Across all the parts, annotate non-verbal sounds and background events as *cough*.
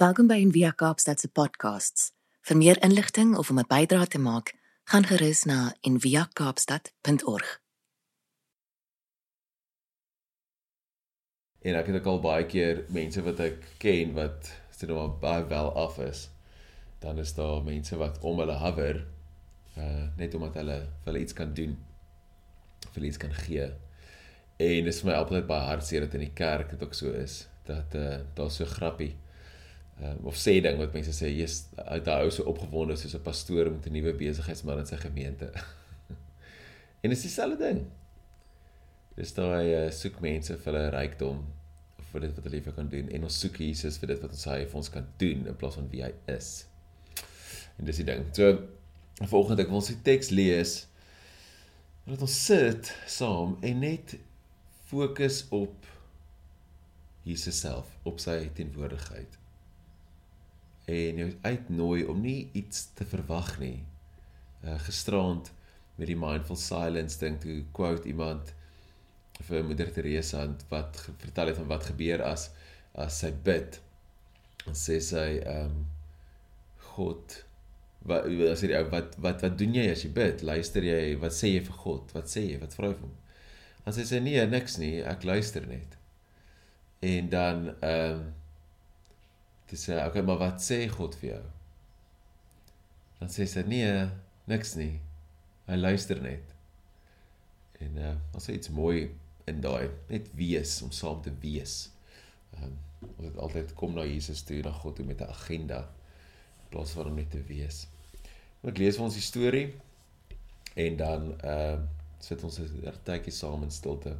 Welkom by Envia Kaapstad se podcasts. Vir meer inligting of om 'n bydrae te maak, gaan gerus na enviakaapstad.org. En ek het ook al baie keer mense wat ek ken wat sê nou maar baie wel af is. Dan is daar mense wat om hulle hover uh net omdat hulle vir hulle iets kan doen. vir hulle iets kan gee. En dis vir my altyd baie hartseer dat in die kerk dit ook so is dat uh daar so grappie uh, of sê ding wat mense sê jy's daai ou so opgewonde soos 'n pastoor met 'n nuwe besigheidsman in sy gemeente. *laughs* en dis dieselfde ding. Dis daai uh, soek mense vir hulle rykdom of vir dit wat hulle liever kan doen en ons soek Jesus vir dit wat ons hy vir ons kan doen in plaas van wie hy is. En dis die ding. So volgende ek wil ons die teks lees dat ons sit saam en net fokus op Jesus self, op sy teenwoordigheid. En jou uitnooi om nie iets te verwag nie. Uh gisterand met die mindful silence ding toe quote iemand vir Moeder Teresa wat vertel het van wat gebeur as as sy bid. En sê sy ehm um, God wat as jy wat wat wat doen jy as jy bid? Luister jy wat sê jy vir God? Wat sê jy? Wat vra jy vir hom? Dan sê sy nee, niks nie, ek luister net. En dan ehm um, dis sê okay, maar wat sê God vir jou? Dan sê sy nee, niks nie. Hy luister net. En uh as jy iets mooi in daai net wees om saam te wees. Ehm um, ons het altyd kom na Jesus toe, na God toe met 'n agenda plaas van om net te wees. Ek lees vir ons die storie en dan ehm uh, sit ons 'n tydjie saam in stilte.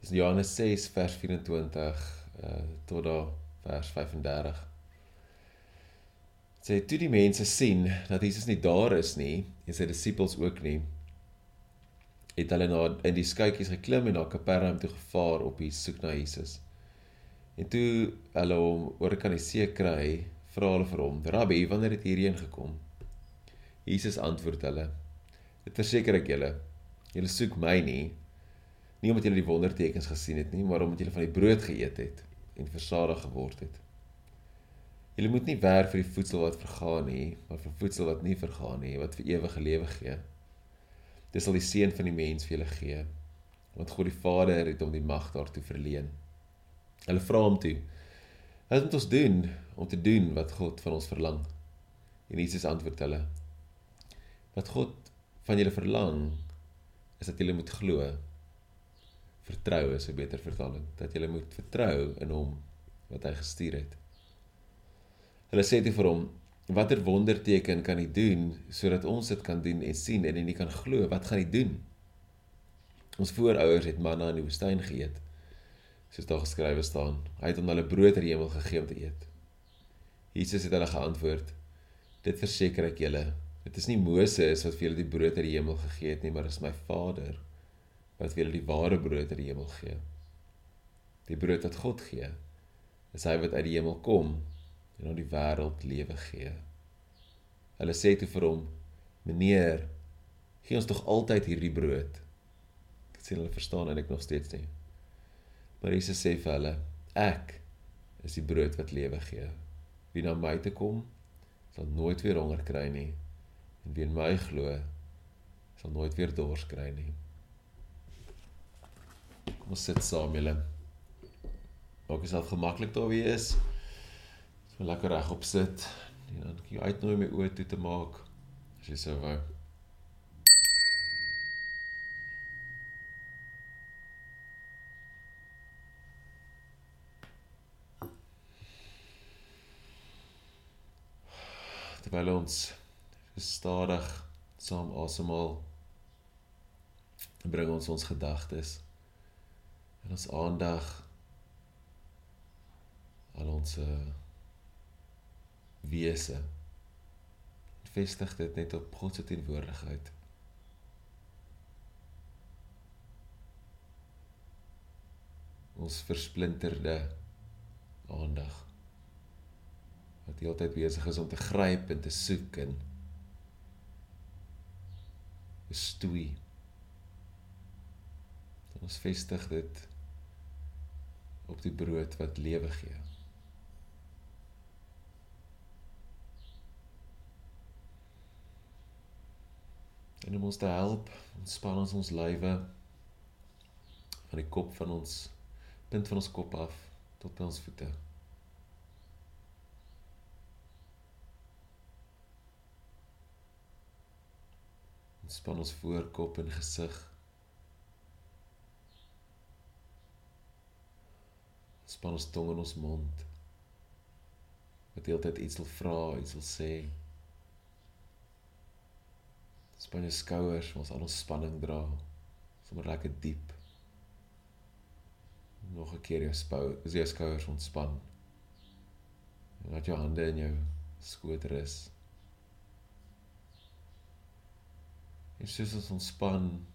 Dis Johannes 6 vers 24 uh tot daar vers 35. Sê toe die mense sien dat Jesus nie daar is nie en sy disippels ook nie, het hulle na in die skuitjies geklim en na Kapernaum toe gevaar op die soek na Jesus. En toe hulle hom oor kan die see kry, vra hulle vir hom: "Rabbi, wanneer het hierheen gekom?" Jesus antwoord hulle: "Dit verseker ek julle, julle soek my nie, nie omdat julle die wondertekens gesien het nie, maar omdat julle van die brood geëet het en versadig geword het. Julle moet nie werk vir die voedsel wat vergaan nie, maar vir voedsel wat nie vergaan nie, wat vir ewige lewe gee. Dis sal die seun van die mens vir julle gee, want God die Vader het hom die mag daartoe verleen." Hulle vra hom toe: Wat moet ons doen om te doen wat God van ons verlang? En Jesus antwoord hulle: Wat God van julle verlang is dat julle moet glo. Vertrou is 'n beter vertaling, dat julle moet vertrou in hom wat hy gestuur het. Hulle sê dit vir hom: Watter wonderteken kan hy doen sodat ons dit kan doen en sien en nie kan glo? Wat gaan hy doen? Ons voorouers het manna in die woestyn geëet soos daar geskrywe staan. Hy het aan hulle brood uit die hemel gegee om te eet. Jesus het hulle geantwoord: Dit verseker ek julle, dit is nie Moses wat vir julle die brood uit die hemel gegee het nie, maar is my Vader wat vir julle die ware brood uit die hemel gee. Die brood wat God gee, is hy wat uit die hemel kom en aan die wêreld lewe gee. Hulle sê toe vir hom: "Meneer, gee ons tog altyd hierdie brood." Ek sê hulle verstaan eintlik nog steeds nie. Maar Jesus sê vir hulle: Ek is die brood wat lewe gee. Wie na my toe kom, sal nooit weer honger kry nie, en wie in my glo, sal nooit weer dors kry nie. Kom ons sit saam julle. Maak jouself gemaklik daar wie jy is. So lekker reg op sit. En dan kan jy uitnooi my oë toe te maak as jy sou wou. terwyl ons stadig saam asemhaal bring ons ons gedagtes en ons aandag al ons wese vestig dit net op God se teenwoordigheid ons versplinterde aandag wat heeltyd besig is om te gryp en te soek en stoei. Ons vestig dit op die brood wat lewe gee. En om ons te help, ontspan ons ons lywe van die kop van ons punt van ons kop af tot by ons voete. Ontspan ons voorkop en gesig Ontspan ons tong en ons mond. Wat heeltyd iets wil vra, iets wil sê. Span jou skouers, ons al ons spanning dra. Sommige lekker diep. Nog 'n keer jou spou, is jou skouers ontspan. En laat jou hande in jou skoot rus. En soos ons ontspan,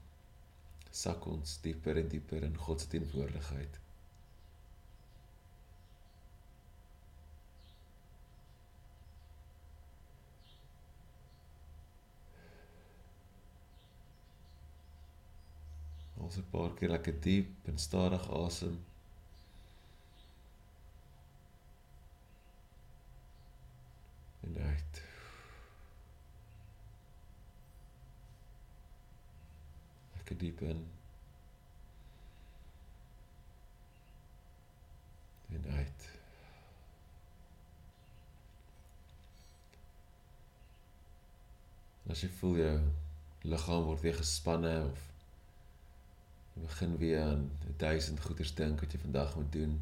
sak ons dieper en dieper in God se teenwoordigheid. Ons 'n paar keer lekker diep en stadig asem. En uit. Lekker diep in. En uit. As jy voel jou liggaam word weer gespanne of begin weer aan 1000 goeders dink wat jy vandag moet doen.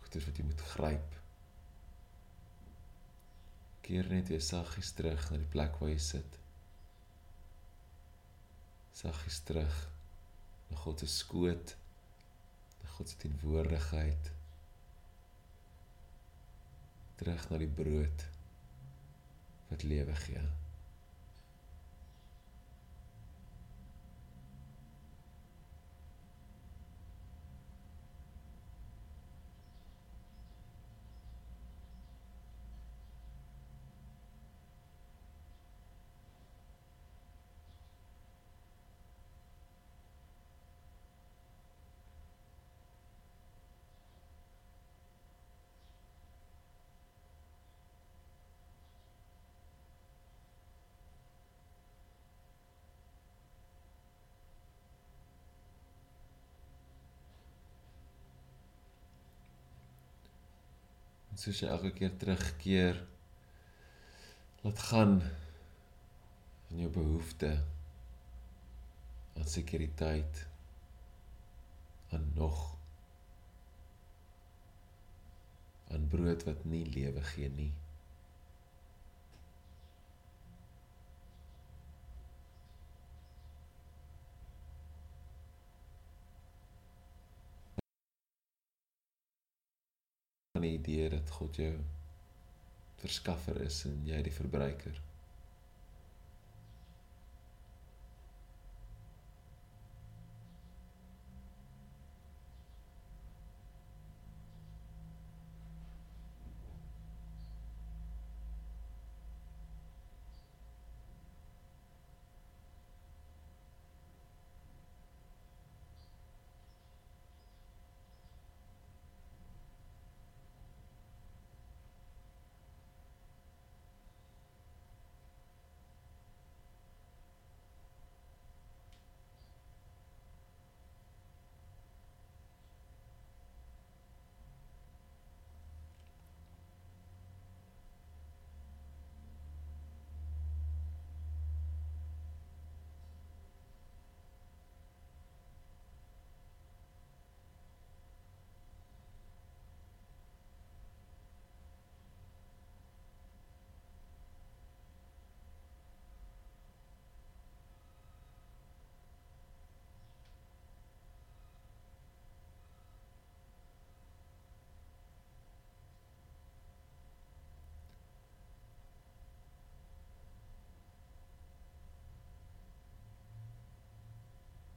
Goeders wat jy moet gryp. Keer net weer saggies terug na die plek waar jy sit. Saggies terug na God se skoot, na God se teenwoordigheid. Terug na die brood wat lewe gee. En soos jy elke keer terugkeer laat gaan in jou behoefte aan sekuriteit aan nog aan brood wat nie lewe gee nie van die idee dat God jou verskaffer is en jy die verbruiker.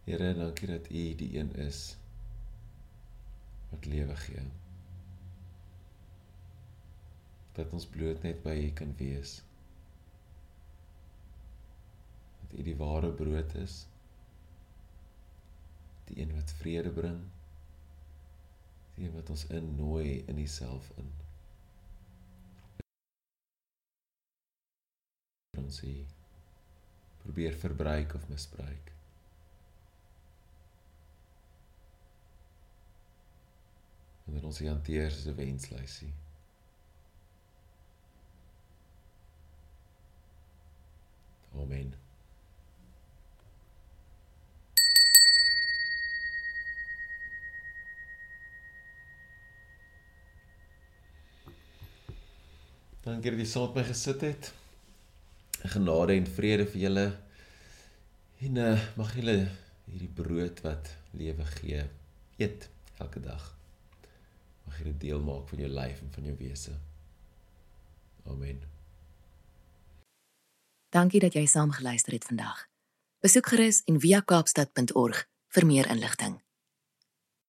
Here, dankie dat U die een is wat lewe gee. Dat ons bloot net by U kan wees. Dat U die ware brood is. Die een wat vrede bring. Die een wat ons innooi in Uself in. ons U probeer verbruik of misbruik. En dat ons U hanteer soos 'n wenslysie. Amen. Dankie dat jy saam met my gesit het. Genade en vrede vir julle. En uh, mag julle hierdie brood wat lewe gee eet elke dag. Mag dit deel maak van jou lyf en van jou wese. Amen. Dankie dat jy saam geluister het vandag. Besoek gerus en via kaapstad.org vir meer inligting.